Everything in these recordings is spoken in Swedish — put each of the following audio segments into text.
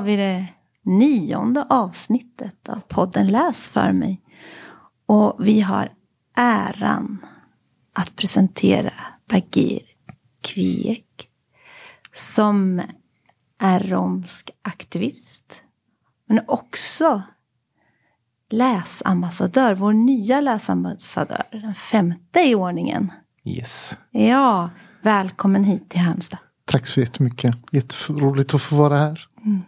har vi det nionde avsnittet av podden Läs för mig. Och vi har äran att presentera Bagir Kviek som är romsk aktivist. Men också läsambassadör, vår nya läsambassadör, den femte i ordningen. Yes. Ja, välkommen hit till Halmstad. Tack så jättemycket. Jätteroligt att få vara här. Mm.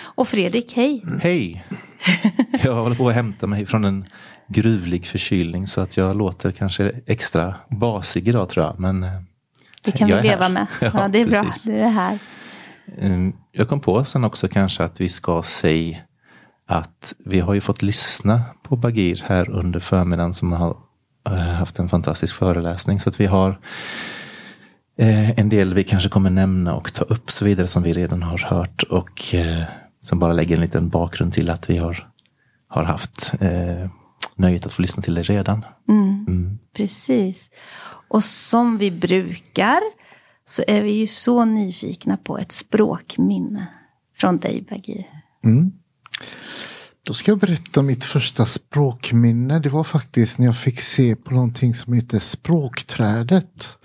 Och Fredrik, hej. Hej. Jag håller på att hämta mig från en gruvlig förkylning så att jag låter kanske extra basig idag tror jag. Men eh, det kan vi leva här. med. Ja, ja, det är precis. bra. Du är här. Mm, jag kom på sen också kanske att vi ska säga att vi har ju fått lyssna på Bagir här under förmiddagen som har eh, haft en fantastisk föreläsning. Så att vi har eh, en del vi kanske kommer nämna och ta upp så vidare som vi redan har hört. Och som bara lägger en liten bakgrund till att vi har, har haft eh, nöjet att få lyssna till det redan. Mm, mm. Precis. Och som vi brukar så är vi ju så nyfikna på ett språkminne från dig Bagir. Mm. Då ska jag berätta mitt första språkminne. Det var faktiskt när jag fick se på någonting som heter Språkträdet.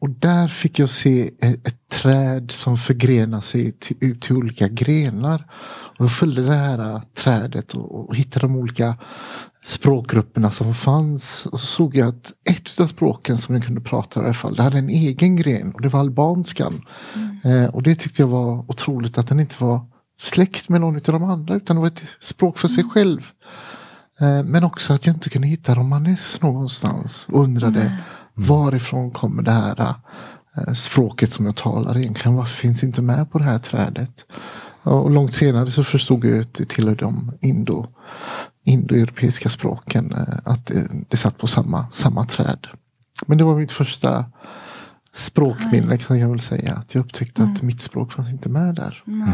Och där fick jag se ett, ett träd som förgrenar sig till, ut till olika grenar. Och jag följde det här trädet och, och hittade de olika språkgrupperna som fanns. Och så såg jag att ett av språken som jag kunde prata i alla fall, det hade en egen gren och det var albanskan. Mm. Eh, och det tyckte jag var otroligt att den inte var släkt med någon av de andra utan det var ett språk för sig mm. själv. Eh, men också att jag inte kunde hitta romanes någonstans och undrade mm. Varifrån kommer det här eh, språket som jag talar egentligen? Varför finns det inte med på det här trädet? Och långt senare så förstod jag att det tillhör de indo, indoeuropeiska språken. Eh, att det, det satt på samma, samma träd. Men det var mitt första språkminne kan jag väl säga. Att jag upptäckte mm. att mitt språk fanns inte med där. Mm.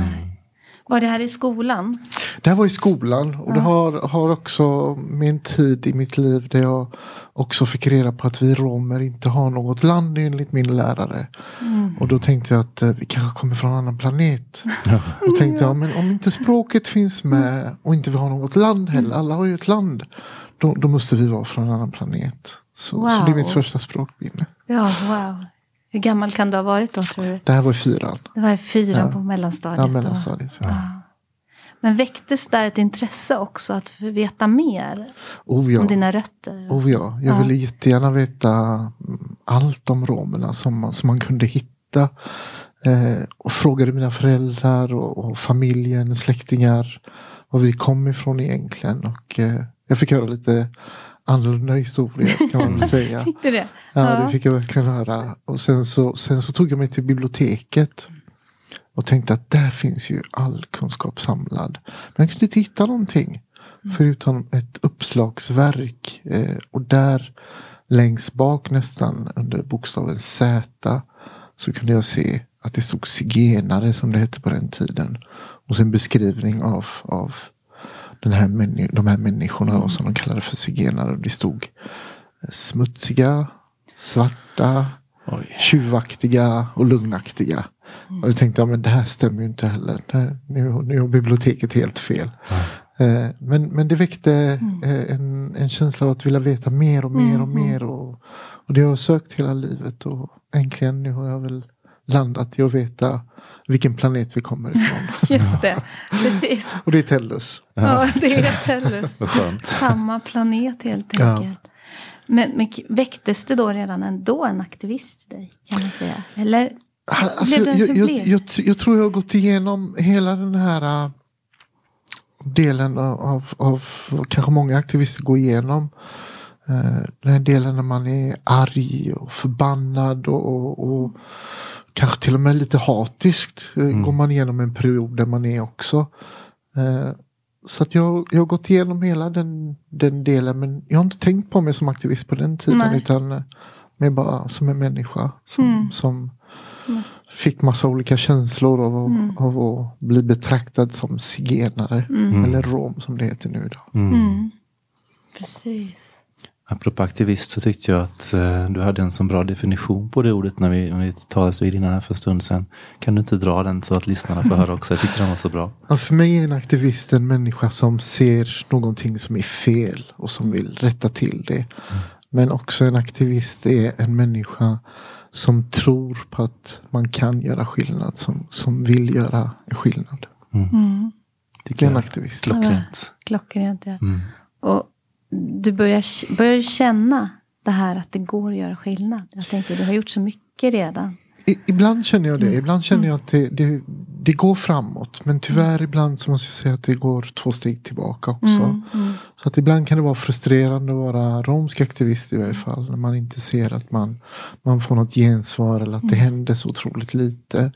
Var det här i skolan? Det här var i skolan och ja. det har, har också med en tid i mitt liv där jag också fick reda på att vi romer inte har något land enligt min lärare. Mm. Och då tänkte jag att eh, vi kanske kommer från en annan planet. Ja. Och tänkte jag, men om inte språket finns med och inte vi har något land heller, mm. alla har ju ett land. Då, då måste vi vara från en annan planet. Så, wow. så det är mitt första språkminne. Ja, wow. Hur gammal kan du ha varit då tror du? Det här var i fyran. Det var i fyran ja. på mellanstadiet? Ja, mellanstadiet. Ja. Men väcktes där ett intresse också att veta mer? Oh ja. Om dina rötter? Oh ja, jag ville jättegärna veta allt om romerna som man, som man kunde hitta. Eh, och frågade mina föräldrar och, och, familjen, släktingar var vi kom ifrån egentligen. Och eh, jag fick höra lite annorlunda historia kan man väl säga. det det? Ja, det fick jag verkligen höra. Och sen så, sen så tog jag mig till biblioteket. Och tänkte att där finns ju all kunskap samlad. Men jag kunde inte hitta någonting. Förutom ett uppslagsverk. Eh, och där längst bak nästan under bokstaven Z. Så kunde jag se att det stod zigenare som det hette på den tiden. Och så en beskrivning av, av den här de här människorna då, som de kallade för zigenare. Det stod smutsiga, svarta, Oj. tjuvaktiga och lugnaktiga. Mm. Och jag tänkte, ja, men det här stämmer ju inte heller. Här, nu, nu har biblioteket helt fel. Mm. Eh, men, men det väckte mm. eh, en, en känsla av att vilja veta mer och mer och mm. mer. Och, och det har jag sökt hela livet. Och äntligen nu har jag väl landat i att veta vilken planet vi kommer ifrån. Just det, precis. och det är Tellus. Ja, det är Tellus. Samma planet helt enkelt. Ja. Men, men väcktes det då redan ändå en aktivist i dig? Kan man säga? Eller alltså, blev det jag, jag, jag, jag, tror jag har gått igenom hela den här äh, delen av, av kanske många aktivister går igenom. Uh, den här delen när man är arg och förbannad och, och, och kanske till och med lite hatiskt eh, mm. går man igenom en period där man är också. Uh, så att jag, jag har gått igenom hela den, den delen men jag har inte tänkt på mig som aktivist på den tiden Nej. utan eh, mer bara som en människa som, mm. som fick massa olika känslor av, mm. av att bli betraktad som zigenare mm. eller rom som det heter nu. Då. Mm. mm. Precis. Apropå aktivist så tyckte jag att eh, du hade en så bra definition på det ordet när vi, när vi talades vid innan här för en stund sedan. Kan du inte dra den så att lyssnarna får höra också? Jag tyckte den var så bra. Ja, för mig är en aktivist en människa som ser någonting som är fel och som vill rätta till det. Mm. Men också en aktivist är en människa som tror på att man kan göra skillnad. Som, som vill göra en skillnad. Mm. Mm. Det är en aktivist. Klockrent. Klockrent, ja. Mm. Du börjar, börjar känna det här att det går att göra skillnad. Jag tänkte, du har gjort så mycket redan. I, ibland känner jag det. Mm. Ibland känner jag att det, det, det, går framåt. Men tyvärr ibland så måste jag säga att det går två steg tillbaka också. Mm, mm. Så att ibland kan det vara frustrerande att vara romsk aktivist i varje fall. När man inte ser att man, man får något gensvar eller att det mm. händer så otroligt lite.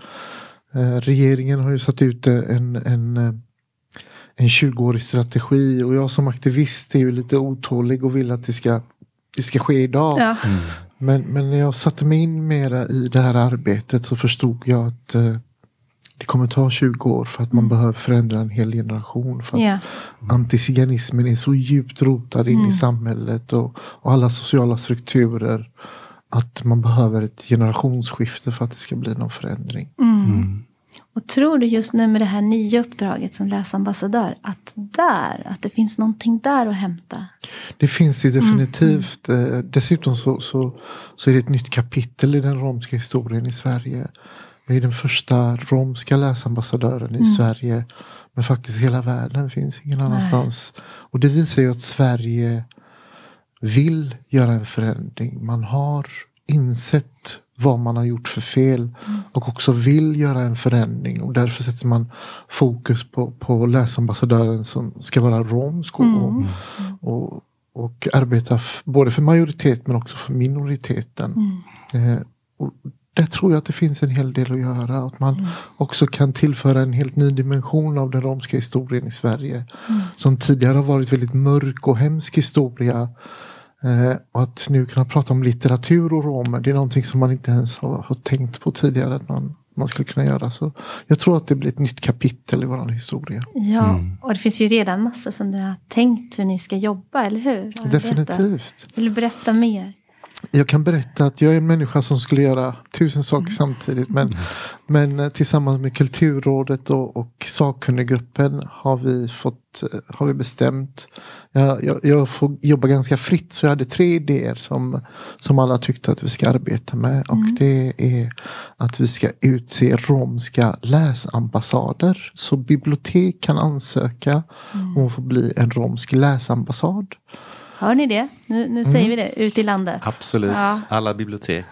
Eh, regeringen har ju satt ut en, en eh, en 20-årig strategi och jag som aktivist är ju lite otålig och vill att det ska, det ska ske idag. Ja. Mm. Men, men när jag satte mig in mera i det här arbetet så förstod jag att eh, det kommer ta 20 år för att man mm. behöver förändra en hel generation. För att yeah. Antiziganismen är så djupt rotad in mm. i samhället och, och, alla sociala strukturer. Att man behöver ett generationsskifte för att det ska bli någon förändring. Mm. mm. Och tror du just nu med det här nya uppdraget som läsambassadör att där, att det finns någonting där att hämta? Det finns det definitivt. Mm. mm. Dessutom så, så, så är det ett nytt kapitel i den romska historien i Sverige. Vi är den första romska läsambassadören i mm. Sverige. Men faktiskt hela världen, finns ingen annanstans. Nej. Och det visar ju att Sverige vill göra en förändring. Man har insett vad man har gjort för fel och också vill göra en förändring och därför sätter man fokus på, på läsambassadören som ska vara romsk och, mm. och, och arbeta både för majoritet men också för minoriteten. Mm. Eh, och där tror jag att det finns en hel del att göra. Att man mm. också kan tillföra en helt ny dimension av den romska historien i Sverige. Mm. Som tidigare har varit väldigt mörk och hemsk historia. Eh, och att nu kunna prata om litteratur och romer, det är någonting som man inte ens har, har, tänkt på tidigare att man, man skulle kunna göra. Så jag tror att det blir ett nytt kapitel i vår historia. Ja, mm. och det finns ju redan massor som du har tänkt hur ni ska jobba, eller hur? Definitivt. Vill du berätta mer? Jag kan berätta att jag är en människa som skulle göra tusen saker mm. samtidigt. Men, mm. men eh, tillsammans med Kulturrådet och, och sakkunniggruppen har vi, fått, eh, har vi bestämt. Jag, jag, jag, får jobba ganska fritt så jag hade tre idéer som, som alla tyckte att vi ska arbeta med. Och mm. det är att vi ska utse romska läsambassader. Så bibliotek kan ansöka mm. om att få bli en romsk läsambassad. Hör ni det? Nu, nu säger mm. vi det ut i landet. Absolut, ja. alla bibliotek.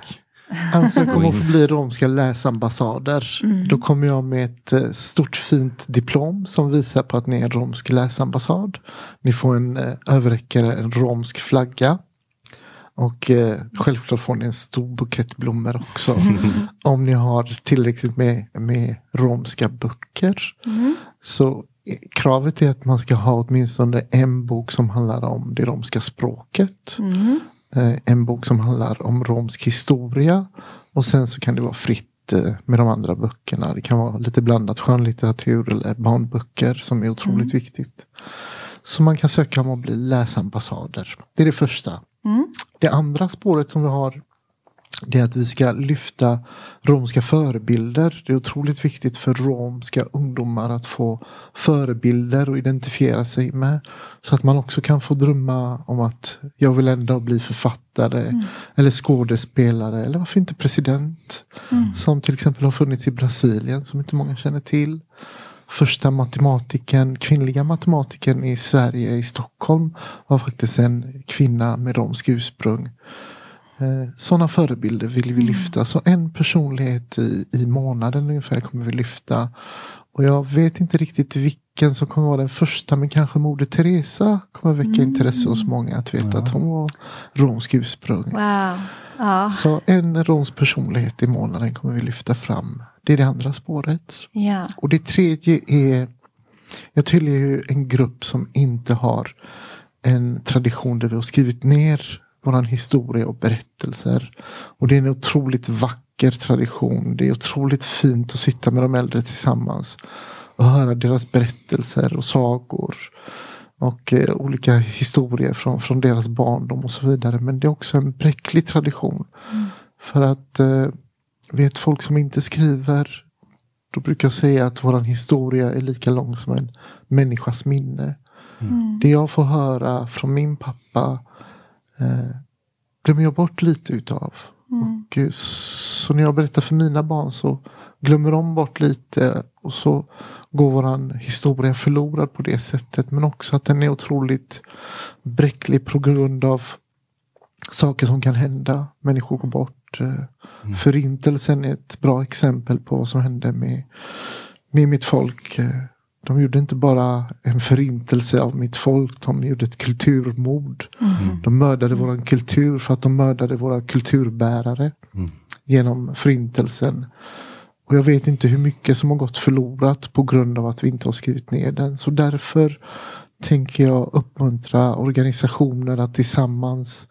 Ansök om att få bli romska läsambassader. Mm. Då kommer jag med ett eh, stort fint diplom som visar på att ni är en romsk läsambassad. Ni får en eh, överräckare, en romsk flagga. Och eh, självklart får ni en stor bukett blommor också. om ni har tillräckligt med, med romska böcker. Mm. Så kravet är att man ska ha åtminstone en bok som handlar om det romska språket. Mm. Eh, en bok som handlar om romsk historia. Och sen så kan det vara fritt eh, med de andra böckerna. Det kan vara lite blandat skönlitteratur eller barnböcker som är otroligt mm. viktigt. Så man kan söka om att bli läsambassader. Det är det första. Mm. Det andra spåret som vi har det är att vi ska lyfta romska förebilder. Det är otroligt viktigt för romska ungdomar att få förebilder att identifiera sig med. Så att man också kan få drömma om att jag vill ändå bli författare mm. eller skådespelare eller varför inte president. Mm. Som till exempel har funnits i Brasilien som inte många känner till. Första matematiken, kvinnliga matematiken i Sverige, i Stockholm var faktiskt en kvinna med romsk ursprung. Eh, Sådana förebilder vill vi mm. lyfta. Så en personlighet i, i månaden ungefär kommer vi lyfta. Och jag vet inte riktigt vilken som kommer vara den första. Men kanske Moder Teresa kommer väcka mm. intresse hos många. Att veta ja. att hon var romsk ursprung. Wow. Ja. Så en romsk personlighet i månaden kommer vi lyfta fram. Det är det andra spåret. Ja. Och det tredje är. Jag tillhör en grupp som inte har en tradition där vi har skrivit ner våran historia och berättelser. Och det är en otroligt vacker tradition. Det är otroligt fint att sitta med de äldre tillsammans. Och höra deras berättelser och sagor. och eh, olika historier från, från deras barndom och så vidare. Men det är också en bräcklig tradition. Mm. För att eh, vet folk som inte skriver då brukar jag säga att våran historia är lika lång som en människas minne. Mm. Det jag får höra från min pappa eh, glömmer jag bort lite utav. Mm. Och, eh, så när jag berättar för mina barn så glömmer de bort lite och så går våran historia förlorad på det sättet. Men också att den är otroligt bräcklig på grund av saker som kan hända. Människor går bort. Eh, mm. Förintelsen är ett bra exempel på vad som hände med, med mitt folk. De gjorde inte bara en förintelse av mitt folk, de gjorde ett kulturmord. Mm. De mördade vår kultur för att de mördade våra kulturbärare mm. genom förintelsen. Och jag vet inte hur mycket som har gått förlorat på grund av att vi inte har skrivit ner den. Så därför tänker jag uppmuntra organisationer att tillsammans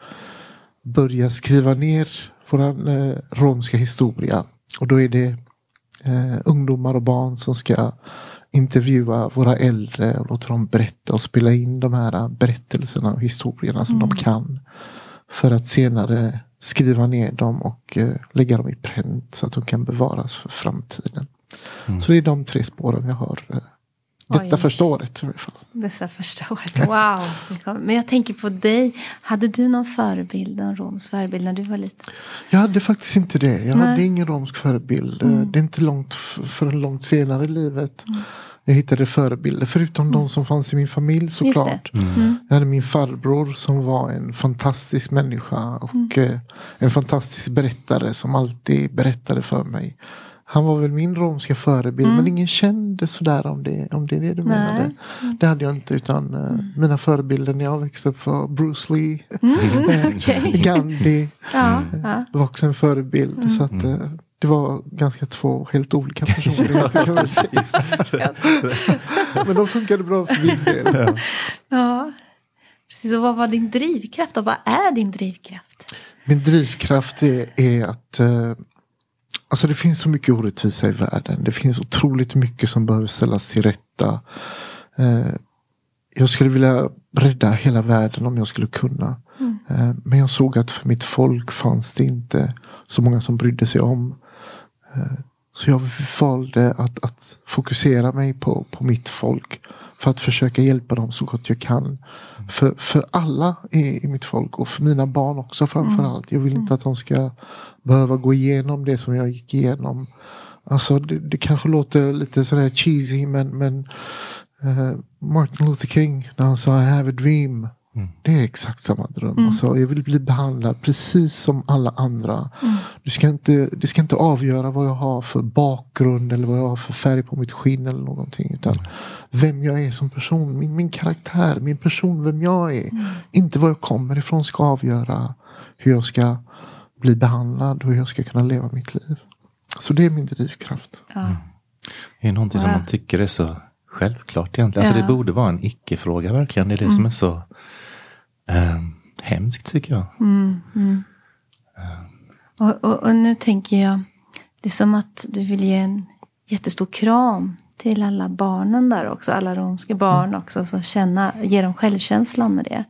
börja skriva ner vår eh, romska historia. Och då är det eh, ungdomar och barn som ska intervjua våra äldre och låta dem berätta och spela in de här berättelserna och historierna som mm. de kan. För att senare skriva ner dem och eh, lägga dem i pränt så att de kan bevaras för framtiden. Mm. Så det är de tre spåren jag har eh, detta första året i alla fall. Detta första året, wow. Men jag tänker på dig. Hade du någon förebild, en romsk förebild när du var liten? Jag hade faktiskt inte det. Jag Nej. hade ingen romsk förebild. Mm. Det är inte långt förrän långt senare i livet. Mm. Jag hittade förebilder förutom mm. de som fanns i min familj såklart. Mm. mm. Jag hade min farbror som var en fantastisk människa och mm. eh, en fantastisk berättare som alltid berättade för mig. Han var väl min romska förebild mm. men ingen kände sådär om det, om det är det du Nej. menade. Mm. Det hade jag inte utan uh, mm. mina förebilder när jag växte upp var Bruce Lee, mm. okay. Gandhi. Ja, ja. var också en förebild. Så att, uh, det var ganska två helt olika personligheter. Men de funkade bra för min del. Ja. ja. Precis, och vad var din drivkraft och vad är din drivkraft? Min drivkraft är, är att uh, Alltså det finns så mycket orättvisa i världen. Det finns otroligt mycket som behöver ställas till rätta. Uh, jag skulle vilja rädda hela världen om jag skulle kunna. Mm. Uh, men jag såg att för mitt folk fanns det inte så många som brydde sig om. Eh, så jag valde att, att fokusera mig på, på mitt folk. För att försöka hjälpa dem så gott jag kan. För, för alla i, i mitt folk och för mina barn också framförallt. Jag vill inte att de ska behöva gå igenom det som jag gick igenom. Alltså det, det kanske låter lite sådär cheesy men, men uh, Martin Luther King när han sa I have a dream. Mm. Det är exakt samma dröm. Mm. Alltså, jag vill bli behandlad precis som alla andra. Mm. Du ska inte, det ska inte avgöra vad jag har för bakgrund eller vad jag har för färg på mitt skinn eller någonting. Utan mm. vem jag är som person, min, min karaktär, min person, vem jag är. Mm. Inte var jag kommer ifrån ska avgöra hur jag ska bli behandlad och hur jag ska kunna leva mitt liv. Så det är min drivkraft. Ja. Mm. Det är någonting som man tycker är så självklart egentligen. Alltså det borde vara en icke-fråga verkligen. Det är det som är så eh, hemskt tycker jag. Mm, mm. Eh. Och, och, och, nu tänker jag, det är som att du vill ge en jättestor kram till alla barnen där också. Alla romska barn mm. också. Så känna, ge dem självkänslan med det.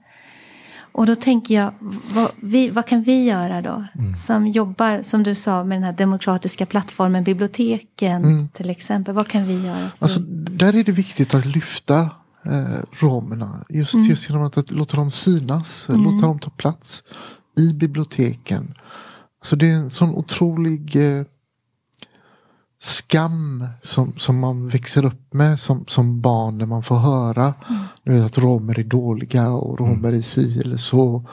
Och då tänker jag, vad, vi, vad kan vi göra då? Mm. Som jobbar, som du sa, med den här demokratiska plattformen, biblioteken mm. till exempel. Vad kan vi göra? Alltså, där är det viktigt att lyfta eh, romerna. Just, mm. just genom att, att låta dem synas, mm. låta dem ta plats i biblioteken. Så det är en sån otrolig eh, skam som, som man växer upp med som, som barn när man får höra mm. att romer är dåliga och romer är si eller så.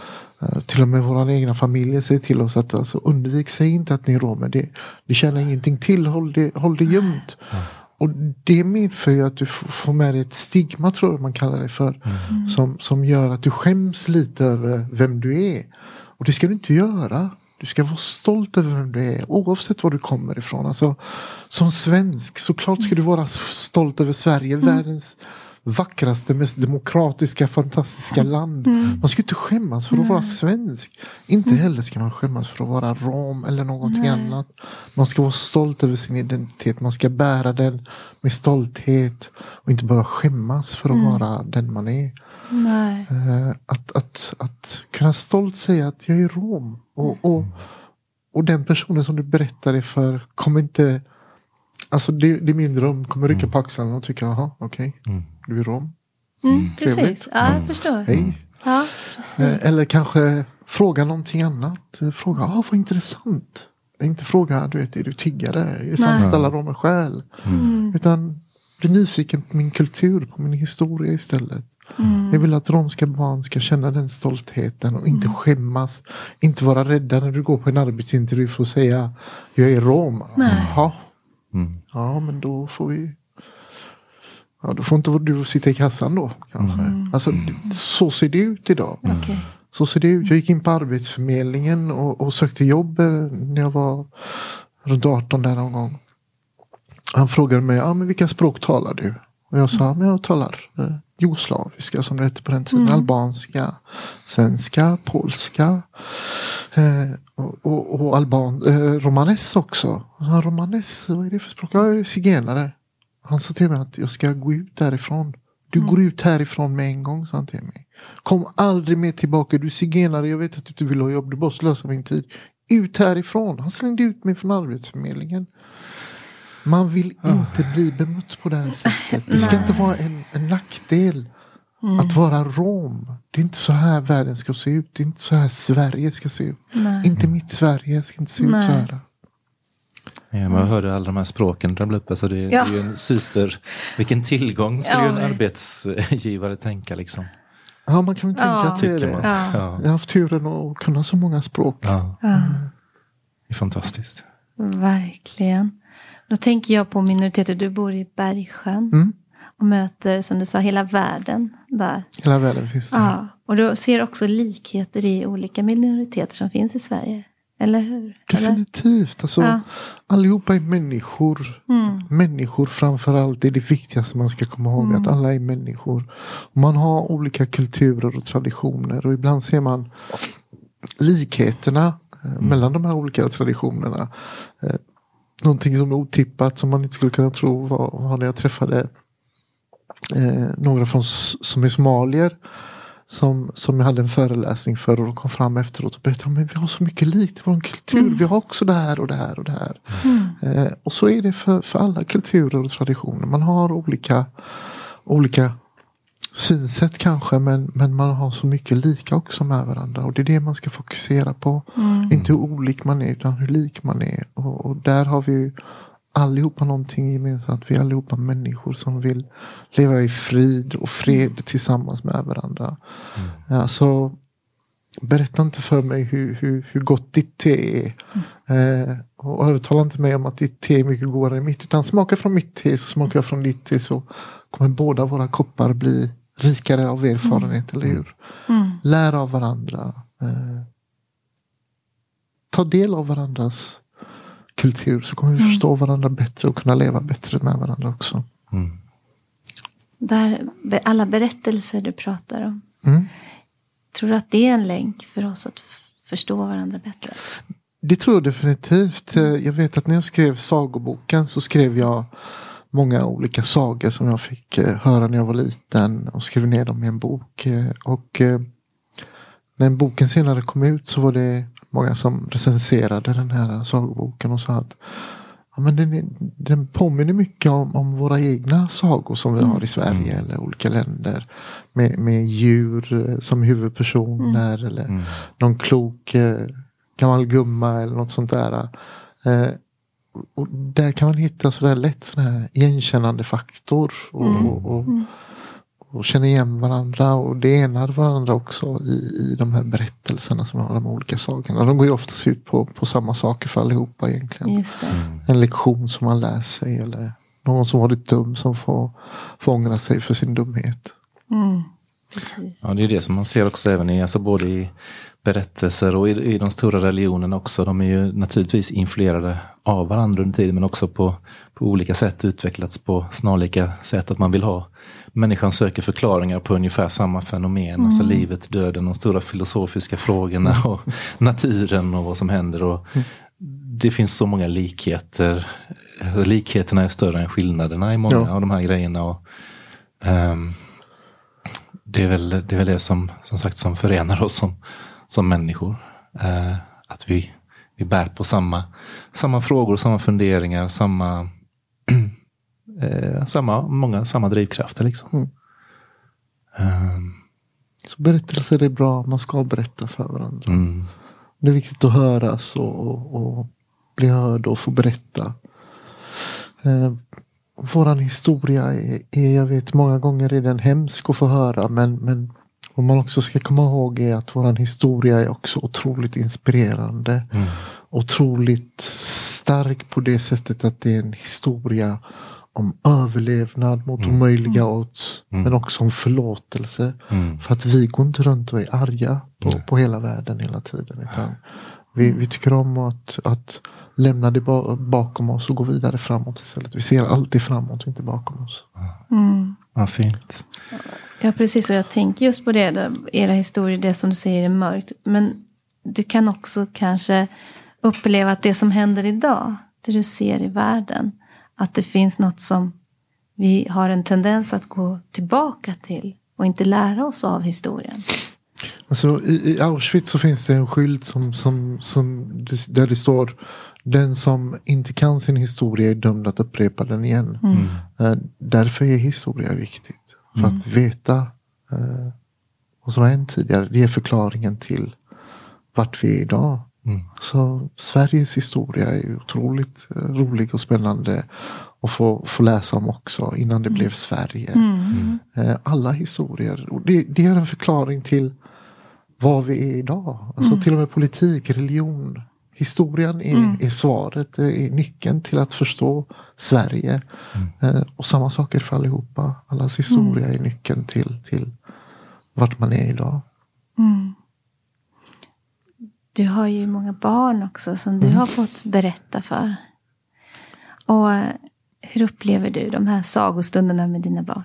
Uh, till och med våra egna familjer säger till oss att alltså, undvik, säg inte att ni är romer. Det, det känner ingenting till, håll det, håll det gömt. Mm. Och det medför ju att du får med dig ett stigma tror jag man kallar det för. Mm. Som, som gör att du skäms lite över vem du är. Och det ska du inte göra. Du ska vara stolt över vem du är oavsett var du kommer ifrån. Alltså, som svensk såklart ska du vara stolt över Sverige. Mm. Världens vackraste, mest demokratiska, fantastiska land. Man ska inte skämmas för att vara svensk. Inte heller ska man skämmas för att vara rom eller någonting Nej. annat. Man ska vara stolt över sin identitet. Man ska bära den med stolthet. Och inte behöva skämmas för att vara den man är. Nej. Eh, att, att, att kunna stolt säga att jag är rom. Och, och, och den personen som du berättar det för kommer inte... Alltså det, det är min dröm. Kommer rycka på axlarna och tycka, jaha, okej, Mm. Du är rom. Mm, precis. trevligt. Ja, jag förstår. Hej. Ja. Eh, Eller kanske fråga någonting annat. Eh, Fråga, ah, vad intressant. Inte fråga, du vet, är du tiggare? Är det sant att alla romer stjäl? Mm. Utan bli nyfiken på min kultur, på min historia istället. Mm. Jag vill att romska barn ska känna den stoltheten och inte skämmas. Inte vara rädda när du går på en arbetsintervju för att säga jag är rom. Nej. Jaha. Mm. Ja men då får vi Ja, då får inte du sitta i kassan då kanske. Alltså, d- så ser det ut idag. Okej. Så ser det ut. Jag gick in på Arbetsförmedlingen och, och sökte jobb eh, när jag var runt 18 där någon gång. Han frågade mig, ah, men vilka språk talar du? Och jag sa, men jag talar eh, jugoslaviska som det hette på den tiden. Albanska, svenska, polska. Eh, och, och, och alban, eh, romanes också. Och så, romanes, vad är det för språk? Ja, Jag är zigenare. Han sa till mig att jag ska gå ut därifrån. Du går ut härifrån med en gång, sa han till mig. Kom aldrig mer tillbaka. Du är zigenare, jag vet att du inte vill ha jobb. Du bara slösar min tid. Ut härifrån. Han slängde ut mig från Arbetsförmedlingen. Man vill inte bli bemött på det här sättet. Det ska inte vara en, en nackdel att vara rom. Det är inte så här världen ska se ut. Det är inte så här Sverige ska se ut. Nej. Inte mitt Sverige ska inte se ut så Nej. här. Ja, man hörde alla de här språken ramla upp. Alltså det, Ja. det är ju en super... Vilken tillgång skulle Ja, ju en arbetsgivare tänka liksom. Ja, man kan väl tänka Ja. att det är det. Ja. Ja. Jag har haft turen att kunna så många språk. Ja, Ja, det är fantastiskt. verkligen. Då tänker jag på minoriteter. Du bor i Bergsjön. Mm. Och möter, som du sa, hela världen där. Hela världen finns det. Ja, och du ser också likheter i olika minoriteter som finns i Sverige. Eller hur? Eller? Definitivt. Alltså, Ja. Allihopa är människor. Mm. Människor framför allt. Det är det viktigaste man ska komma ihåg. Mm. Att alla är människor. Man har olika kulturer och traditioner. Och ibland ser man likheterna eh, mellan de här olika traditionerna. Eh, någonting som är otippat som man inte skulle kunna tro var, var när jag träffade eh, några från, som är somalier. Som, som jag hade en föreläsning för och de kom fram efteråt och berättade men vi har så mycket likt i vår kultur. Vi har också det här och det här och det här. Eh, och så är det för, för alla kulturer och traditioner. Man har olika, olika synsätt kanske men, men man har så mycket lika också med varandra. Och det är det man ska fokusera på. Inte hur olik man är utan hur lik man är. Och, och där har vi allihopa någonting gemensamt. Vi är allihopa människor som vill leva i frid och fred tillsammans med varandra. Alltså, berätta inte för mig hur, hur, hur gott ditt te är. Eh, och övertala inte mig om att ditt te är mycket godare än mitt. Utan smaka från mitt te så smakar jag från ditt te så kommer båda våra koppar bli rikare av erfarenhet, eller hur? Mm. Lär av varandra. Eh, ta del av varandras kultur så kommer vi förstå varandra bättre och kunna leva bättre med varandra också. Mm. Där, alla berättelser du pratar om. Mm. Tror du att det är en länk för oss att förstå varandra bättre? Det tror jag definitivt. Eh, Jag vet att när jag skrev sagoboken så skrev jag många olika sagor som jag fick eh, höra när jag var liten och skrev ner dem i en bok. Eh, Och när boken senare kom ut så var det många som recenserade den här sagoboken och sa att ja, men den, den påminner mycket om, om våra egna sagor som vi har i Sverige eller olika länder. Med, med djur eh, som huvudpersoner eller någon klok eh, gammal gumma eller något sånt där. Eh, och där kan man hitta sådär lätt här igenkännande faktor. Och, och, och, och känna igen varandra och det enar varandra också i, i de här berättelserna som har de olika sagorna. De går ju oftast ut på, på samma saker för allihopa egentligen. Just det. En lektion som man lär sig eller någon som varit dum som får, får ångra sig för sin dumhet. Mm. Ja, det är det som man ser också även i, alltså både i berättelser och i, i de stora religionerna också. De är ju naturligtvis influerade av varandra under tiden men också på, på olika sätt utvecklats på snarlika sätt. Att man vill ha människan söker förklaringar på ungefär samma fenomen. Mm. Alltså livet, döden, de stora filosofiska frågorna och naturen och vad som händer. Och det finns så många likheter. Likheterna är större än skillnaderna i många ja. av de här grejerna. Och, um, det, är väl, det är väl det som, som sagt som förenar oss som, som människor. Uh, att vi, vi bär på samma, samma frågor, samma funderingar, samma eh, samma, många samma drivkrafter. Liksom. Mm. Um. Så berättelser är bra, man ska berätta för varandra. Mm. Det är viktigt att höras och, och, och bli hörd och få berätta. Eh, våran historia är, är, jag vet många gånger är den hemsk att få höra men, men vad man också ska komma ihåg är att våran historia är också otroligt inspirerande. Mm. Otroligt stark på det sättet att det är en historia om överlevnad mot mm. omöjliga odds. Mm. Men också om förlåtelse. Mm. För att vi går inte runt och är arga på, på hela världen hela tiden. Utan vi, vi tycker om att, att lämna det bakom oss och gå vidare framåt istället. Vi ser alltid framåt, inte bakom oss. Mm. Vad fint. Ja, precis. Och jag tänker just på det, era historier, det som du säger är mörkt. Men du kan också kanske uppleva att det som händer idag, det du ser i världen, att det finns något som vi har en tendens att gå tillbaka till och inte lära oss av historien. Alltså, i, I Auschwitz så finns det en skylt som, som, som, där det står Den som inte kan sin historia är dömd att upprepa den igen. Mm. Uh, därför är historia viktigt. För mm. att veta uh, vad som har hänt tidigare. Det är förklaringen till vart vi är idag. Mm. Så Sveriges historia är otroligt uh, rolig och spännande att få, få läsa om också innan det mm. blev Sverige. Mm. alla historier. Och det, det är en förklaring till vad vi är idag. Alltså mm. till och med politik, religion. Historien är, mm. är svaret, är nyckeln till att förstå Sverige. Mm. Eh, och samma sak är för allihopa. Allas historia mm. är nyckeln till, till vart man är idag. Du har ju många barn också som du mm. har fått berätta för. Och hur upplever du de här sagostunderna med dina barn?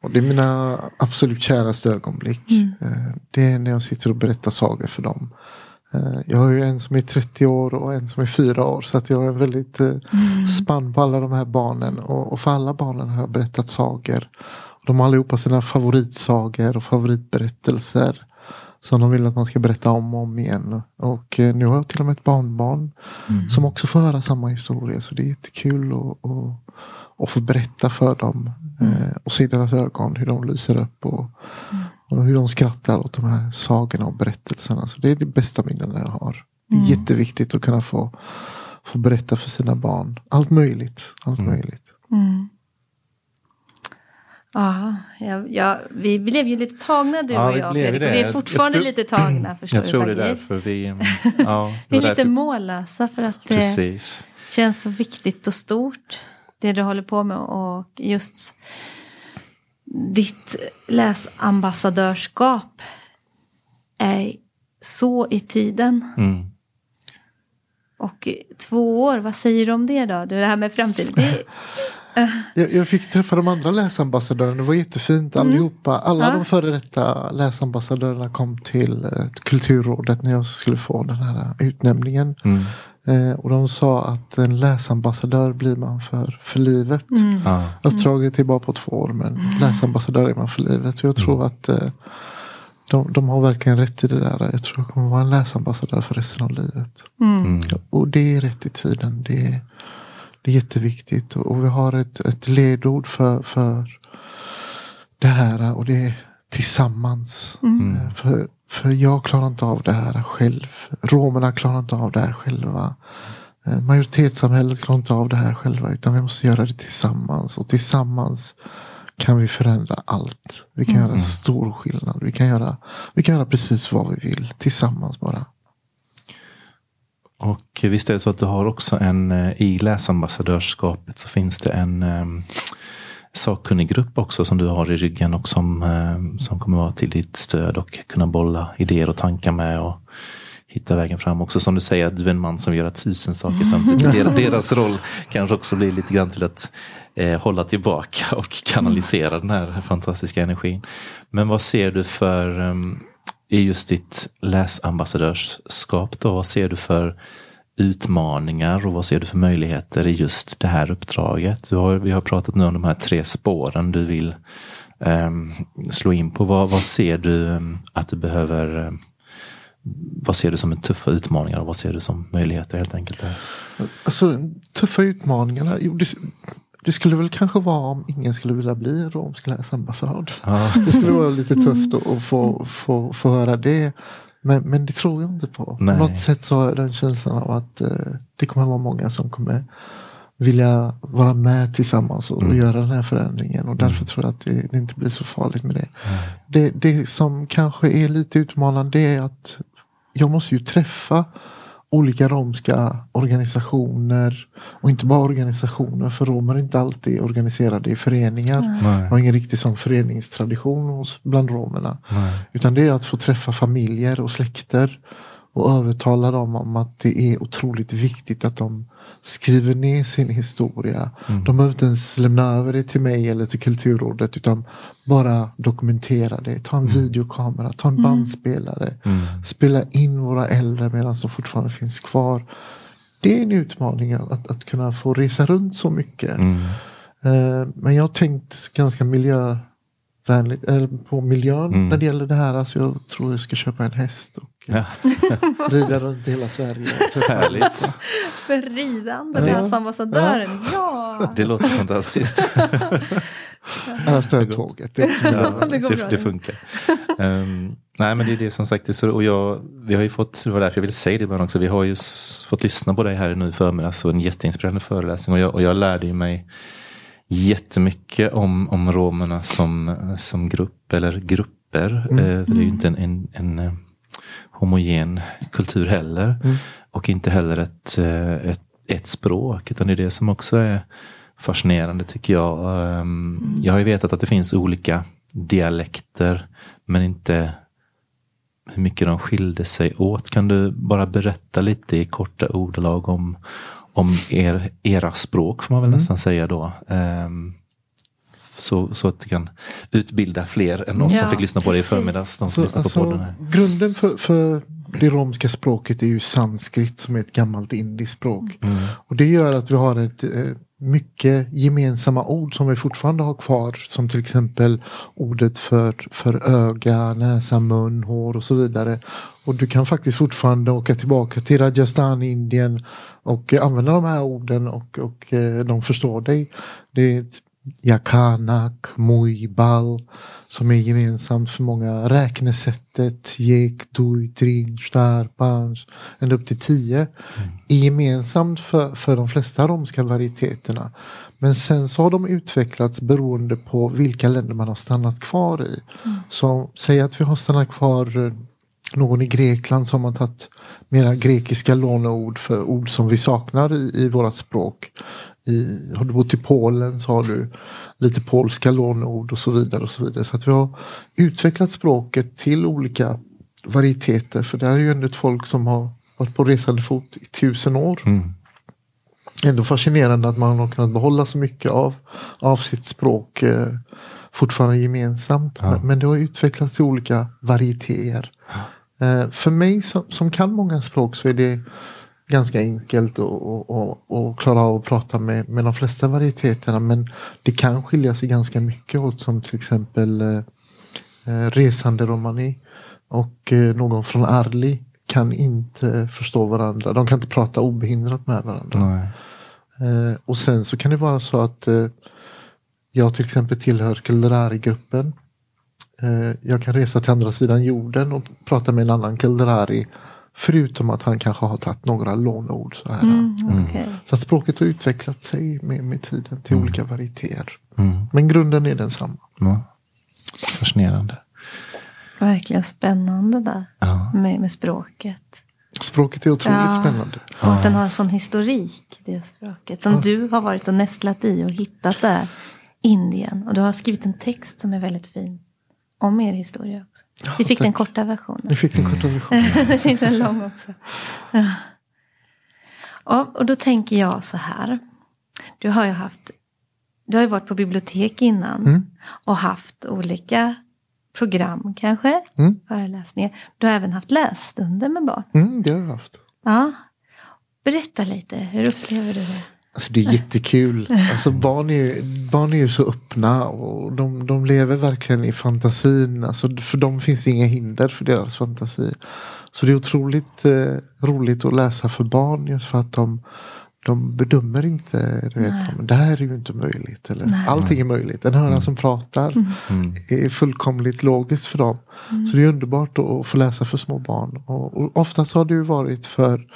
Och det är mina absolut käraste ögonblick. Mm. Eh, det är när jag sitter och berättar sagor för dem. Eh, jag har ju en som är 30 år och en som är 4 år. Så att jag är väldigt eh, mm. spann på alla de här barnen. Och, för alla barnen har jag berättat sagor. De har allihopa sina favoritsagor och favoritberättelser. Som de vill att man ska berätta om och om igen. Och nu har jag till och med ett barnbarn. Mm. Som också får höra samma historia. Så det är jättekul att, att, att få berätta för dem. Mm. Eh, och se deras ögon, hur de lyser upp. Och, mm. och, hur de skrattar åt de här sagorna och berättelserna. Så det är det bästa minnena jag har. Det är mm. jätteviktigt att kunna få, få berätta för sina barn. Allt möjligt. Allt mm. möjligt. Mm. Ja, ja, vi blev ju lite tagna du ja, och jag Fredrik. Och vi är fortfarande tror, lite tagna. Förstår jag tror det är därför vi... Ja, vi är lite därför... mållösa för att det känns så viktigt och stort det du håller på med och just ditt läsambassadörskap är så i tiden. Mm. Och två år, vad säger du om det då? Det här med framtiden. Det, jag, jag, fick träffa de andra läsambassadörerna. Det var jättefint mm. allihopa. Alla ja. de före detta läsambassadörerna kom till eh, Kulturrådet när jag skulle få den här utnämningen. Mm. Eh, och de sa att en läsambassadör blir man för, för livet. Mm. Ah. Uppdraget är bara på två år men mm. läsambassadör är man för livet. Så jag tror mm. att eh, de, de har verkligen rätt i det där. Jag tror jag kommer vara en läsambassadör för resten av livet. Mm. mm. Och det är rätt i tiden. Det är, det är jätteviktigt. Och vi har ett, ett ledord för, för det här och det är tillsammans. Mm. Eh, för för jag klarar inte av det här själv. Romerna klarar inte av det här själva. Eh, majoritetssamhället klarar inte av det här själva. Utan vi måste göra det tillsammans. Och tillsammans kan vi förändra allt. Vi kan mm. göra stor skillnad. Vi kan, göra, vi kan göra precis vad vi vill. Tillsammans bara. Och visst är det så att du har också en, eh, i läsambassadörskapet så finns det en, ehm, sakkunnig grupp också som du har i ryggen och som, eh, som kommer vara till ditt stöd och kunna bolla idéer och tankar med. Och hitta vägen fram också. Som du säger, att du är en man som gör tusen saker samtidigt. Deras roll kanske också blir lite grann till att eh, hålla tillbaka och kanalisera den här fantastiska energin. Men vad ser du för um, i just ditt läsambassadörskap då? Vad ser du för utmaningar och vad ser du för möjligheter i just det här uppdraget? Du har, vi har pratat nu om de här tre spåren du vill um, slå in på. Vad, vad ser du ehm, att du behöver um, vad ser du som en tuffa utmaningar och vad ser du som möjligheter helt enkelt? Där? Alltså tuffa utmaningarna, jo, det, det, skulle väl kanske vara om ingen skulle vilja bli en romsk läsambassad. Ja. Det skulle vara lite tufft att få, få, få höra det. Men, men det tror jag inte på. Nej. På något sätt så har den känslan av att eh, det kommer vara många som kommer vilja vara med tillsammans och, mm. göra den här förändringen. Och därför mm. tror jag att det, det, inte blir så farligt med det. Det. Det som kanske är lite utmanande är att jag måste ju träffa olika romska organisationer. Och inte bara organisationer, för romer är inte alltid organiserade i föreningar. Nej. har ingen riktig sån föreningstradition bland romerna. Nej. Utan det är att få träffa familjer och släkter och övertala dem om att det är otroligt viktigt att de skriver ner sin historia. Mm. De behöver inte ens lämna över det till mig eller till Kulturrådet utan bara dokumentera det. Ta en mm. videokamera, ta en mm. bandspelare. Mm. Spela in våra äldre medan de fortfarande finns kvar. Det är en utmaning att, att kunna få resa runt så mycket. Mm. Uh, men jag har tänkt ganska miljö vänligt, eller på miljön mm. när det gäller det här. Alltså jag tror jag ska köpa en häst och ja. rida runt hela Sverige. Härligt. Ridande läsambassadören, ja. ja. Det låter fantastiskt. Annars tar jag tåget. Det, ja, det, det, funkar. Um, nej men det är det som sagt. Det så, och jag, vi har ju fått, det var därför jag ville säga det också. Vi har ju fått lyssna på dig här nu i förmiddags och en jätteinspirerande föreläsning. Och jag, och jag lärde ju mig jättemycket om, om romerna som, som grupp eller grupper. Mm. Eh, det är ju inte en, en, en eh, homogen kultur heller. Mm. Och inte heller ett, eh, ett, ett språk. Utan det är det som också är fascinerande tycker jag. Ehm, mm. Jag har ju vetat att det finns olika dialekter. Men inte hur mycket de skilde sig åt. Kan du bara berätta lite i korta ordalag om, om er, era språk får man väl mm. nästan säga då. Um, så, så att du kan utbilda fler än oss ja, som fick lyssna på det i förmiddags. De som så, alltså, på podden här. Grunden för, för det romska språket är ju sanskrit som är ett gammalt indiskt språk. Mm. Och det gör att vi har ett eh, mycket gemensamma ord som vi fortfarande har kvar. Som till exempel ordet för, för öga, näsa, mun, hår och så vidare. Och du kan faktiskt fortfarande åka tillbaka till Rajasthan, Indien och använda de här orden och, och eh, de förstår dig. Det är Yakanak, Muibal som är gemensamt för många. Räknesättet, Jek, Dui, Trin, Shtar, Panch, ända upp till tio. Mm. Är gemensamt för, för de flesta romska varieteterna. Men sen så har de utvecklats beroende på vilka länder man har stannat kvar i. Mm. Så säg att vi har stannat kvar eh, någon i Grekland som har tagit mera grekiska låneord för ord som vi saknar i, i våra språk. I, har du bott i Polen så har du lite polska låneord och så vidare. och Så vidare. Så att vi har utvecklat språket till olika varieteter. För det är ju ändå ett folk som har varit på resande fot i tusen år. Mm. Ändå fascinerande att man har kunnat behålla så mycket av, av sitt språk eh, fortfarande gemensamt. Ja. Men, men det har utvecklats till olika varietéer. Ja. Eh, för mig som, som kan många språk så är det ganska enkelt att klara av att prata med, med de flesta varieteterna. Men det kan skilja sig ganska mycket åt som till exempel eh, eh resande romani och eh, någon från Arli kan inte förstå varandra. De kan inte prata obehindrat med varandra. Eh, och sen så kan det vara så att eh, jag till exempel tillhör Kelderari-gruppen. Eh, jag kan resa till andra sidan jorden och prata med en annan Kelderari Förutom att han kanske har tagit några lånord. Så, här. Mm, okay. så att språket har utvecklat sig med, med tiden till mm. olika varietéer. Mm. Men grunden är densamma. Ja. Fascinerande. Verkligen spännande där ja. med, med språket. Språket är otroligt ja. spännande. Och att den har en sån historik, det språket. Som ja. du har varit och nästlat i och hittat där Indien. Och du har skrivit en text som är väldigt fin om er historia också. Vi fick tack. den korta versionen. Ni fick den korta versionen. det finns en lång också. Ja. Och då tänker jag så här. Du har ju haft du har ju varit på bibliotek innan Mm. och haft olika program kanske, Mm. föreläsningar. Du har även haft lässtunder med barn. Mm, det har jag haft. Ja. Berätta lite, hur upplever du det? Alltså det är jättekul. Alltså barn, är, ju- barn är ju så öppna och de, de lever verkligen i fantasin. Alltså för dem finns det inga hinder för deras fantasi. Så det är otroligt eh, roligt att läsa för barn just för att de, de bedömer inte, du vet, men det här är ju inte möjligt. Eller, Nej. allting är möjligt. En höna som pratar Mm. är fullkomligt logiskt för dem. Så det är underbart att få läsa för små barn. Och, och oftast har det ju varit för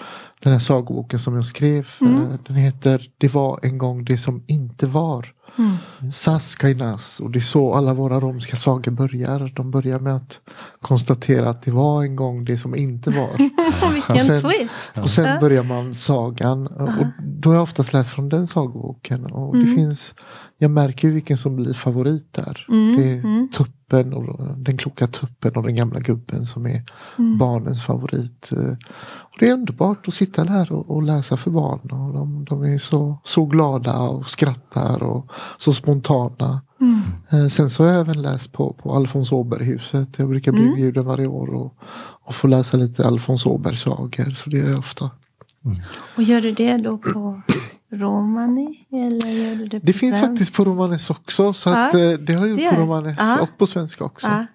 den här sagoboken som jag skrev. eh, Den heter Det var en gång det som inte var. Mm. Sas Kainas. Och det är så alla våra romska sagor börjar. De börjar med att konstatera att det var en gång det som inte var. Vilken sen- twist! Och sen Ja. börjar man sagan. Och då har jag oftast läst från den sagoboken. Och det Mm. finns, jag märker vilken som blir favorit där. Mm, Det är mm. Tuppen och den kloka tuppen och den gamla gubben som är Mm. barnens favorit. Och det är underbart att sitta där och, och läsa för barn. Och de, de är så, så glada och skrattar och så spontana. Mm. Eh, Sen så har jag även läst på, på Alfons Åberg-huset. Jag brukar bli Mm. inbjuden varje år och, och få läsa lite Alfons Åberg-sagor. Så det gör jag ofta. Och gör du det då på romani? Eller gör du det på Det finns faktiskt på romanes också. Så Ja, att, eh, det har jag gjort på romanes Ja. och på svenska också. Ja.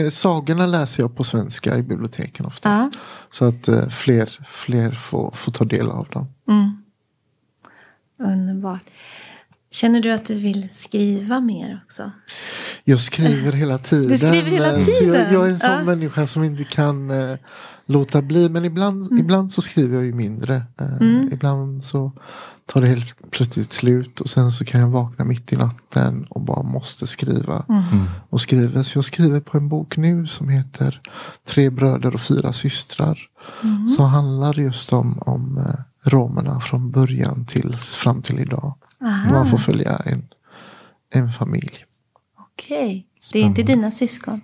Eh, Sagorna läser jag på svenska i biblioteken oftast. Ja. Så att eh, fler, fler får, får ta del av dem. Mm. Underbart. Känner du att du vill skriva mer också? Jag skriver hela tiden. Du skriver hela eh, Så jag, tiden? jag är en sån Ja. människa som inte kan eh, låta bli. Men ibland, ibland så skriver jag ju mindre. Eh, Mm. Ibland så tar det helt plötsligt slut. Och sen så kan jag vakna mitt i natten och bara måste skriva. Mm. Och skriver. Så jag skriver på en bok nu som heter Tre bröder och fyra systrar. Mm. Som handlar just om, om eh, romerna från början till fram till idag. Aha, Man får följa en, en familj. Okej. Det är inte dina syskon?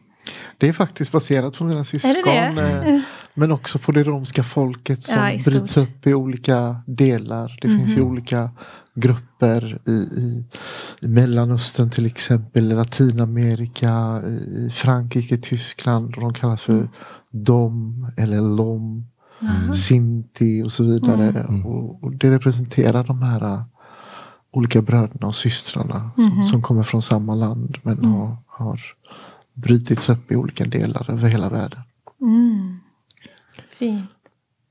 Det är faktiskt baserat på mina syskon. det? eh, Men också på det romska folket som Ja, bryts upp i olika delar. Det finns ju Mhm. olika grupper i, i, i Mellanöstern till exempel. Latinamerika, i Frankrike, Tyskland. Och de kallas för dom eller lom. Aha. Sinti och så vidare. Mm. Och, och det representerar de här uh, olika bröderna och systrarna Mhm. som, som kommer från samma land men Mm. har, har brutits upp i olika delar över hela världen. Mm. Fint.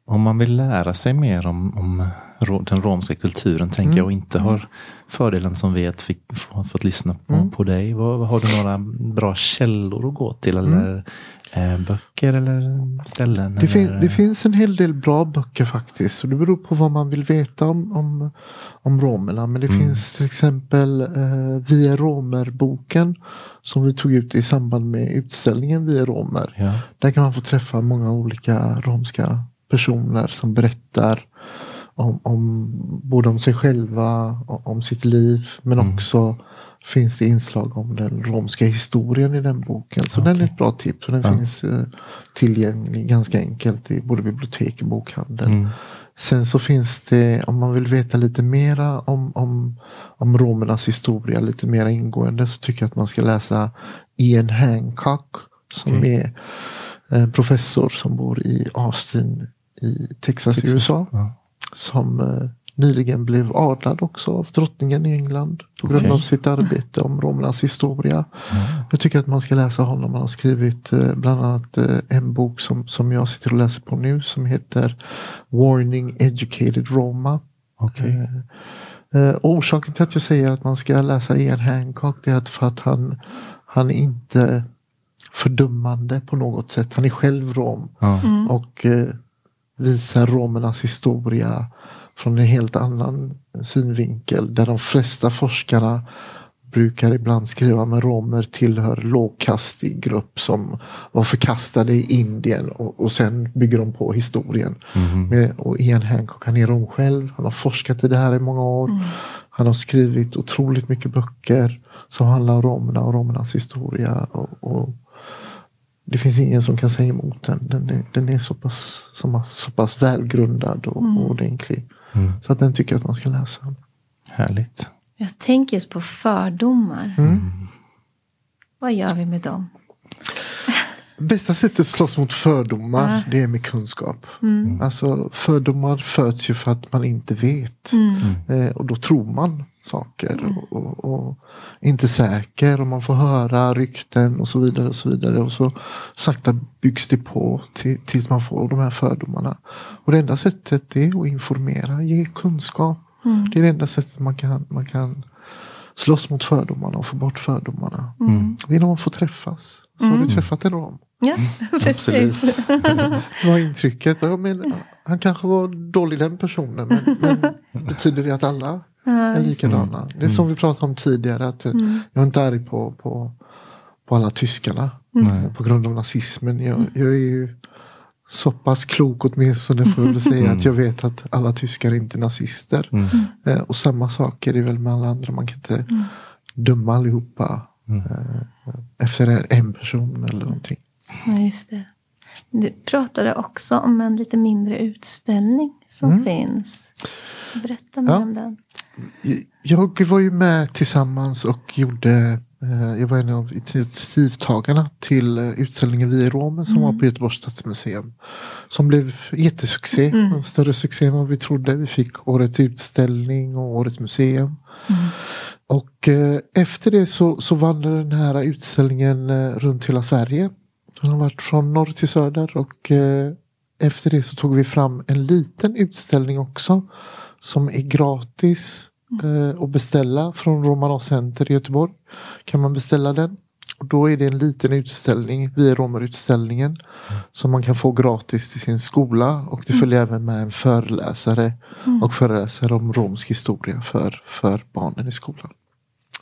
Om man vill lära sig mer om, om den romska kulturen tänker jag och inte har fördelen som vi att fick, få, fått lyssna på, Mm. på dig. Vad, har du några bra källor att gå till? Eller eh, böcker eller ställen? Det, eller, fin, det finns en hel del bra böcker faktiskt. Och det beror på vad man vill veta om, om, om romerna. Men det Mm. finns till exempel eh, Via Romer-boken. Som vi tog ut i samband med utställningen Via Romer. Ja. Där kan man få träffa många olika romska personer som berättar om, om både om sig själva, om sitt liv. Men Mm. också finns det inslag om den romska historien i den boken. Så den är ett bra tips. Och den Ja. finns eh, tillgänglig ganska enkelt i både bibliotek och bokhandel. Mm. Sen så finns det, om man vill veta lite mera om, om, om romernas historia lite mer ingående så tycker jag att man ska läsa Ian Hancock som Okej. är en professor som bor i Austin i Texas, i Texas. USA. Ja. Som eh, nyligen blev adlad också av drottningen i England på grund av sitt arbete om romernas historia. Jag tycker att man ska läsa honom. Han har skrivit eh, bland annat eh, en bok som, som jag sitter och läser på nu som heter Warning Educated Roma. Okej. Eh, eh, orsaken till att jag säger att man ska läsa Ian Hancock det är att för att han, han är inte fördömande på något sätt. Han är själv rom. Mm. och eh, visar romernas historia från en helt annan synvinkel. Där de flesta forskarna brukar ibland skriva med romer tillhör lågkastig grupp som var förkastade i Indien och, och sen bygger de på historien. Mhm. Med, och Ian Hancock han är rom själv. Han har forskat i det här i många år. Han har skrivit otroligt mycket böcker som handlar om romerna och romernas historia. Och, och det finns ingen som kan säga emot den. Den är, den är så, pass, så, så pass välgrundad och, och ordentlig. Mm. Så att den tycker jag att man ska läsa. Härligt. Jag tänker just på fördomar. Mm. Vad gör vi med dem? Bästa sättet att slåss mot fördomar Ja. det är med kunskap. Mm. Alltså fördomar föds ju för att man inte vet. Mm. Eh, och då tror man saker. Och, och, och är inte säker och man får höra rykten och så vidare. Och så vidare. Och så sakta byggs det på till, tills man får de här fördomarna. Och det enda sättet är att informera, ge kunskap. Mm. Det är det enda sättet man kan, man kan slåss mot fördomarna och få bort fördomarna. Mm. Genom att få träffas. Så har du träffat en rom. Ja, Absolut. precis. Vad är intrycket? Ja, men, han kanske var dålig den personen. Men, men betyder det att alla är likadana? Det är som vi pratade om tidigare. Att eh, Jag är inte arg på, på, på alla tyskarna. Nej. På grund av nazismen. Jag, jag är ju så pass klok åtminstone får jag väl säga att jag vet att alla tyskar är inte nazister. Mm. Eh, och samma sak är det väl med alla andra. Man kan inte döma allihopa eh, efter en- en person eller någonting. Ja, just det. Du pratade också om en lite mindre utställning som finns. Berätta mer Mm. Ja. om den. Jag var ju med tillsammans och gjorde eh, jag var en av initiativtagarna till eh, utställningen Vi i Rom som var på Göteborgs stadsmuseum. Som blev jättesuccé. En större succé än vad vi trodde. Vi fick årets utställning och årets museum. Och eh, efter det så, så vandrade den här utställningen eh, runt hela Sverige. Den har varit från norr till söder och eh, efter det så tog vi fram en liten utställning också. Som är gratis eh, att beställa från Romanov Center i Göteborg. Kan man beställa den. Och då är det en liten utställning, via Romerutställningen. Som man kan få gratis till sin skola. Och det följer även med en föreläsare. Och föreläsare om romsk historia för, för barnen i skolan.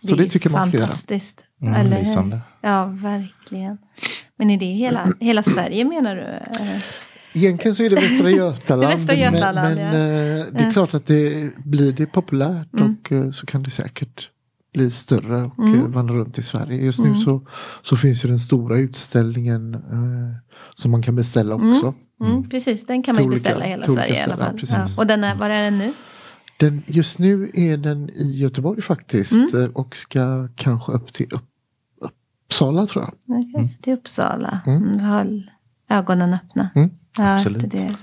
Så det, är tycker man ska göra. fantastiskt. Mm, Eller hur? lysande. Ja, verkligen. Men är det hela, hela Sverige menar du? Egentligen så är det Västra Götaland. Det Västra Götaland, men ja. men eh, det är klart att det blir det populärt Mm. och eh, så kan det säkert bli större och Mm. eh, vandra runt i Sverige. Just nu så, så finns ju den stora utställningen eh, som man kan beställa också. Mm, precis, den kan man ju olika- beställa i hela Sverige i alla ställen, fall. ja, Ja, och den är, var är den nu? Den, just nu är den i Göteborg faktiskt Mm. och ska kanske upp till upp, Uppsala tror jag. Kanske till Uppsala. Mm. Ögonen öppna. Mm. Ja, Absolut. det.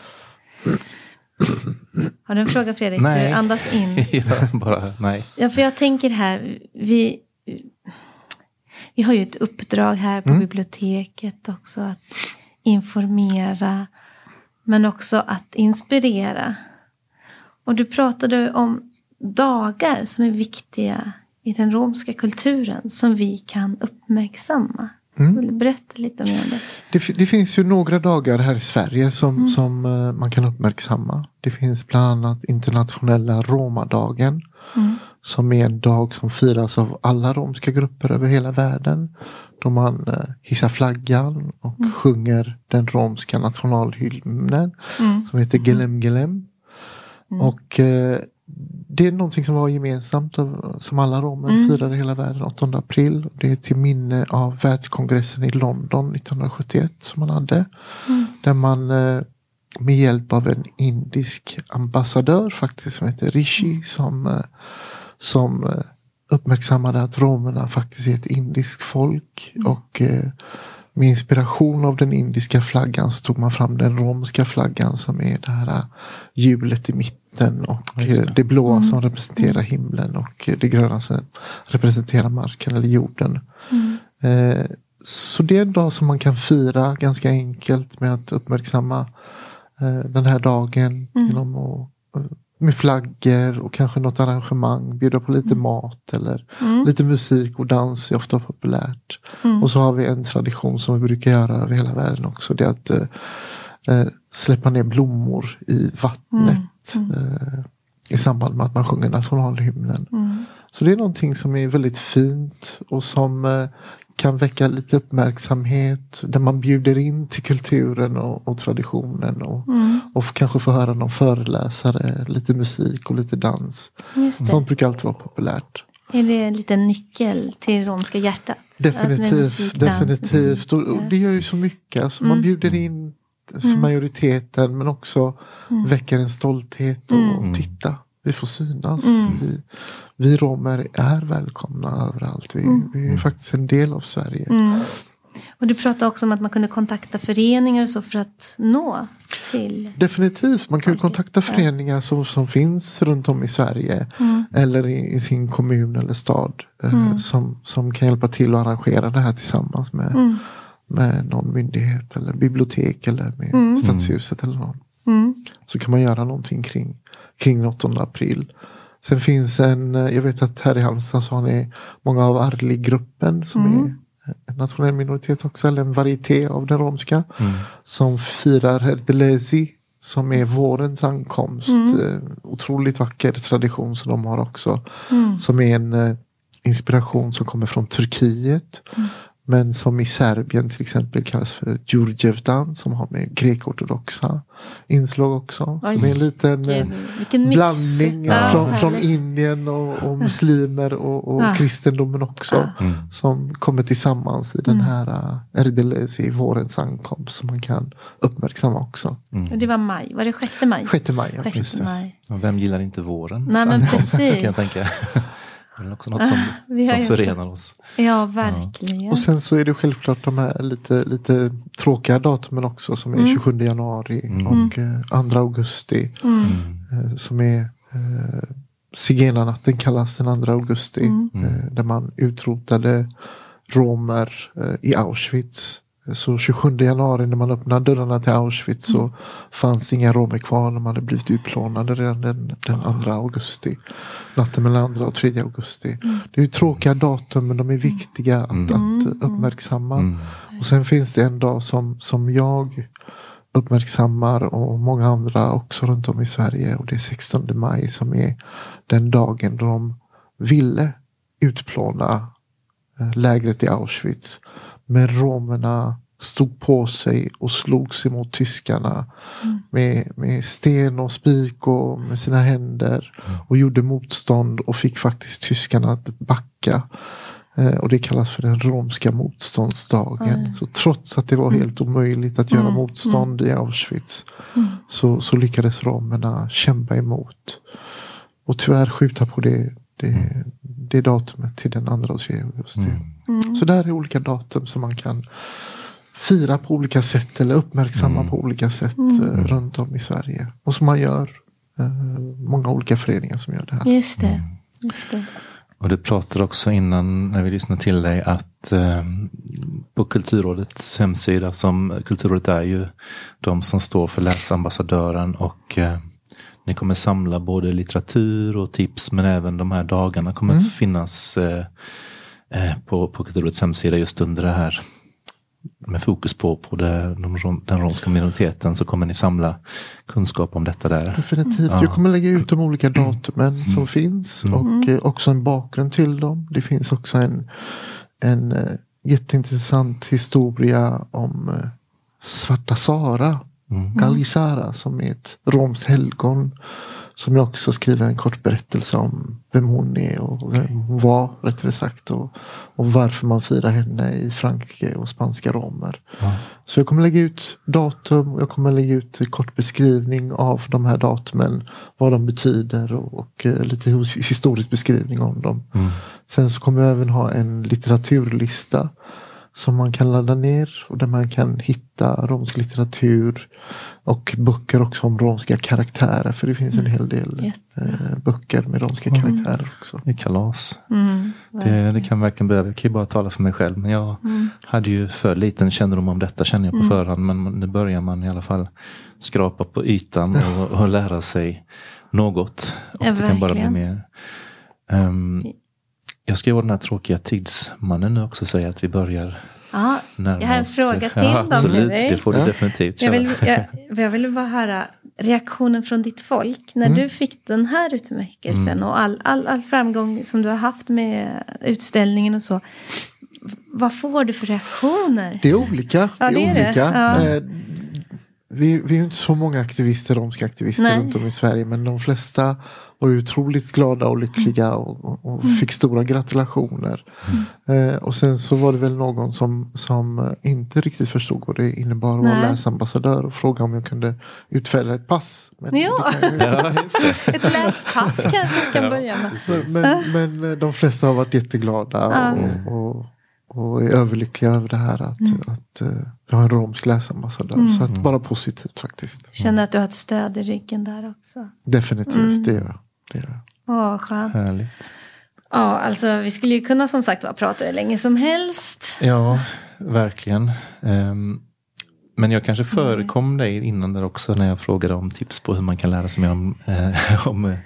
Har du en fråga Fredrik? Nej. Du andas in. ja, bara nej. Ja, för jag tänker här, vi, vi har ju ett uppdrag här på Mm. biblioteket också att informera, men också att inspirera. Och du pratade om dagar som är viktiga i den romska kulturen som vi kan uppmärksamma. Mm. Vill du berätta lite mer om det? Det, det finns ju några dagar här i Sverige som, Mm. som eh, man kan uppmärksamma. Det finns bland annat internationella romadagen. Mm. Som är en dag som firas av alla romska grupper över hela världen. Då man eh, hissar flaggan och Mm. sjunger den romska nationalhymnen. Mm. Som heter Gelem Gelem. Och eh, det är någonting som var gemensamt som alla romer Mm. firade hela världen 8 april. Det är till minne av världskongressen i London 1971 som man hade. Mm. Där man eh, med hjälp av en indisk ambassadör faktiskt som heter Rishi som, eh, som eh, uppmärksammade att romerna faktiskt är ett indiskt folk. Och eh, med inspiration av den indiska flaggan så tog man fram den romska flaggan som är det här hjulet i mitten och Ja, just eh, det. det blåa som representerar himlen och det gröna som representerar marken eller jorden. Eh, så det är en dag som man kan fira ganska enkelt med att uppmärksamma eh, den här dagen genom att, eh, med flaggor och kanske något arrangemang, bjuda på lite mat eller lite musik och dans är ofta populärt. Och så har vi en tradition som vi brukar göra över hela världen också. Det är att eh, släppa ner blommor i vattnet eh, i samband med att man sjunger nationalhymnen. Så det är någonting som är väldigt fint och som eh, kan väcka lite uppmärksamhet. Där man bjuder in till kulturen och, och traditionen. Och, och f- kanske få höra någon föreläsare, lite musik och lite dans. Sånt brukar alltid vara populärt. Är det en liten nyckel till romska hjärtat? Definitivt, definitivt. Och, och det gör ju så mycket. Alltså, Man bjuder in för majoriteten men också väcker en stolthet och titta. Vi får synas. Vi, vi romer är välkomna överallt. Vi, vi är faktiskt en del av Sverige. Mm. Och du pratade också om att man kunde kontakta föreningar och så för att nå till. Definitivt, man kan ju kontakta föreningar som, som finns runt om i Sverige. Eller i, i sin kommun eller stad. Eh, som, som kan hjälpa till att arrangera det här tillsammans med, med någon myndighet eller bibliotek eller med Stadshuset eller någon. Mm. Så kan man göra någonting kring, kring den 8 april. Sen finns en, eh, jag vet att här i Halmstad så har ni många av Arli-gruppen som är en nationell minoritet också, eller en varieté av den romska. Som firar Herdelezi som är vårens ankomst. Eh, Otroligt vacker tradition som de har också. Som är en eh, inspiration som kommer från Turkiet. Men som i Serbien till exempel kallas för Djurdjevdan som har med grekortodoxa inslag också. Som Oj, är en liten eh, vilken- vilken mix. blandning Ja, från, från. Indien och, och muslimer och, och Ja. kristendomen också. Som kommer tillsammans i den här uh, Erdelezi, vårens ankomst som man kan uppmärksamma också. Och det var maj, var det 6 maj? 6 maj. ja. 6 maj. Och vem gillar inte våren? Nej, men ankomst, precis. är också något som, har som också- förenar oss. Ja, verkligen. Och sen så är det självklart de här lite, lite tråkiga datumen också som är 27 januari och eh, 2 augusti. eh, Som är eh, Zigenarnatten kallas den 2 augusti. Eh, där man utrotade romer eh, i Auschwitz. Så 27 januari när man öppnade dörrarna till Auschwitz så fanns inga romer kvar. De hade blivit utplånade redan den, den 2 augusti. Natten mellan 2 och 3 augusti. Det är tråkiga datum men de är viktiga att, att uppmärksamma. Och sen finns det en dag som, som jag uppmärksammar och många andra också runt om i Sverige. Och det är 16 maj som är den dagen då de ville utplåna eh, lägret i Auschwitz. Men romerna stod på sig och slogs emot tyskarna med, med sten och spik och med sina händer och gjorde motstånd och fick faktiskt tyskarna att backa. Eh, och det kallas för den romska motståndsdagen. Så trots att det var helt omöjligt att göra motstånd i Auschwitz så, så lyckades romerna kämpa emot. Och tyvärr skjuta på det, det, det datumet till den 2 och 3 augusti. Så där är olika datum som man kan fira på olika sätt eller uppmärksamma på olika sätt eh, runt om i Sverige. Och som man gör. Eh, många olika föreningar som gör det här. Just det. Just det. Och du pratade också innan när vi lyssnade till dig att eh, på Kulturrådets hemsida, som Kulturrådet är ju de som står för läsambassadören och eh, ni kommer samla både litteratur och tips men även de här dagarna kommer finnas eh, eh, på, på Kulturrådets hemsida just under det här med fokus på, på det, de, den romska minoriteten så kommer ni samla kunskap om detta där. Definitivt. Jag kommer lägga ut de olika datumen som finns och eh, också en bakgrund till dem. Det finns också en, en eh, jätteintressant historia om eh, Svarta Sara. Galisara som är ett romskt helgon. Som jag också skriver en kort berättelse om vem hon är och vem hon var rättare sagt. Och, och varför man firar henne i Frankrike och spanska romer. Så jag kommer lägga ut datum och jag kommer lägga ut en kort beskrivning av de här datumen. Vad de betyder och, och eh, lite his- historisk beskrivning om dem. Sen så kommer jag även ha en litteraturlista som man kan ladda ner och där man kan hitta romsk litteratur och böcker också om romska karaktärer. För det finns en hel del eh, böcker med romska karaktärer också. Det är kalas. Mm. Det, det kan verkligen behöva. Jag kan ju bara tala för mig själv. Men jag hade ju för liten kännedom om detta känner jag på förhand. Men nu börjar man i alla fall skrapa på ytan och, och lära sig något. Och Ja, det kan bara bli mer. Ehm, jag ska vara den här tråkiga tidsmannen nu också säga att vi börjar Ja, jag har en fråga till ja, Absolut, det får du Ja. definitivt jag köra. vill, jag, jag vill bara höra reaktionen från ditt folk när du fick den här utmärkelsen och all, all, all framgång som du har haft med utställningen och så. Vad får du för reaktioner? Det är olika. Ja, det är det är det. olika. Ja. Vi, vi är inte så många aktivister, romska aktivister Nej. runt om i Sverige. Men de flesta var ju otroligt glada och lyckliga och, och, och Mm. fick stora gratulationer. Eh, och sen så var det väl någon som, som inte riktigt förstod vad det innebar att vara läsambassadör och frågade om jag kunde utfärda ett pass. Men Ja. det kan jag ju inte. Ja. Ett läspass kanske kan Ja. börja med. Men, men, men de flesta har varit jätteglada och, och, och är överlyckliga över det här att, att eh, vi har en romsk läsambassadör. Så att bara positivt faktiskt. Känner att du har ett stöd i ryggen där också. Definitivt, det gör jag. Det gör jag. Åh, skönt. Härligt. Ja, alltså vi skulle ju kunna som sagt prata hur länge som helst. Ja, verkligen. Ehm, men jag kanske förekom dig innan där också när jag frågade om tips på hur man kan lära sig mer om, eh, om eh,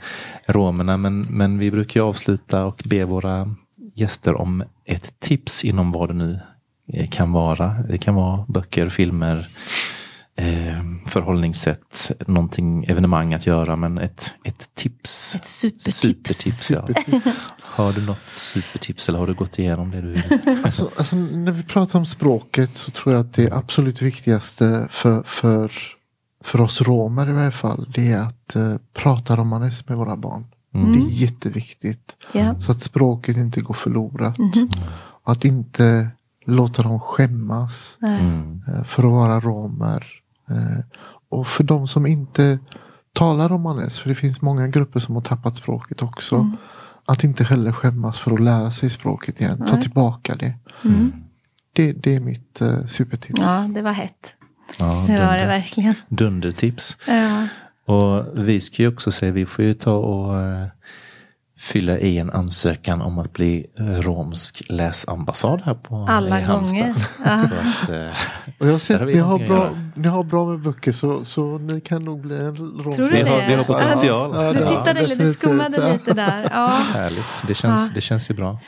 romerna. Men, men vi brukar ju avsluta och be våra gäster om ett tips inom vad det nu eh, kan vara. Det kan vara böcker, filmer, eh, förhållningssätt, någonting, evenemang att göra. Men ett, ett tips. Ett supertips. Supertips, ja. Har du något supertips eller har du gått igenom det du vill? Alltså, alltså, när vi pratar om språket så tror jag att det absolut viktigaste för, för, för oss romer i varje fall. Det är att eh, prata romanes med våra barn. Det är jätteviktigt. Ja. Så att språket inte går förlorat. Mhm. Och att inte låta dem skämmas. Mm. eh, för att vara romer. Eh, Och för de som inte talar romanes, för det finns många grupper som har tappat språket också. Mm. Att inte heller skämmas för att lära sig språket igen. Ta tillbaka det. Mm. Det, det är mitt eh, supertips. Ja, det var hett. Ja, Det var det verkligen. dundertips. Ja. Och vi ska ju också säga, vi får ju ta och eh, fylla i en ansökan om att bli eh, romsk läsambassad här på Alla i gånger. Ja. Så att, eh, Och jag har sett har ni har, bra, ni har bra med böcker så, så ni kan nog bli en romsk Tror du Vi har- det? vi har potential. Ja, Du ja, tittade lite, du definitivt. skummade lite där. Ja, härligt, det känns, Ja. det känns ju bra.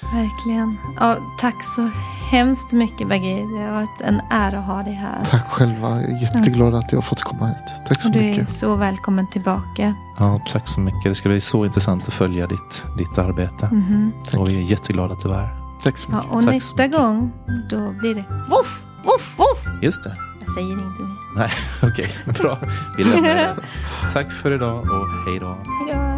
verkligen. Ja, tack så hemskt mycket Bagir. Det har varit en ära att ha dig här. Tack själva. Jag är jätteglad att jag har fått komma hit. Tack så du mycket. Du är så välkommen tillbaka. Ja, tack så mycket. Det ska bli så intressant att följa ditt, ditt arbete. Mm -hmm. Och vi är jätteglada att du är här. Tack så mycket. Ja, och tack nästa gång, då blir det voff, voff, voff. Just det. Jag säger inte mer. Nej, okej. Okay. Bra. Vi lämnar. Tack för idag och hej då. Hej då.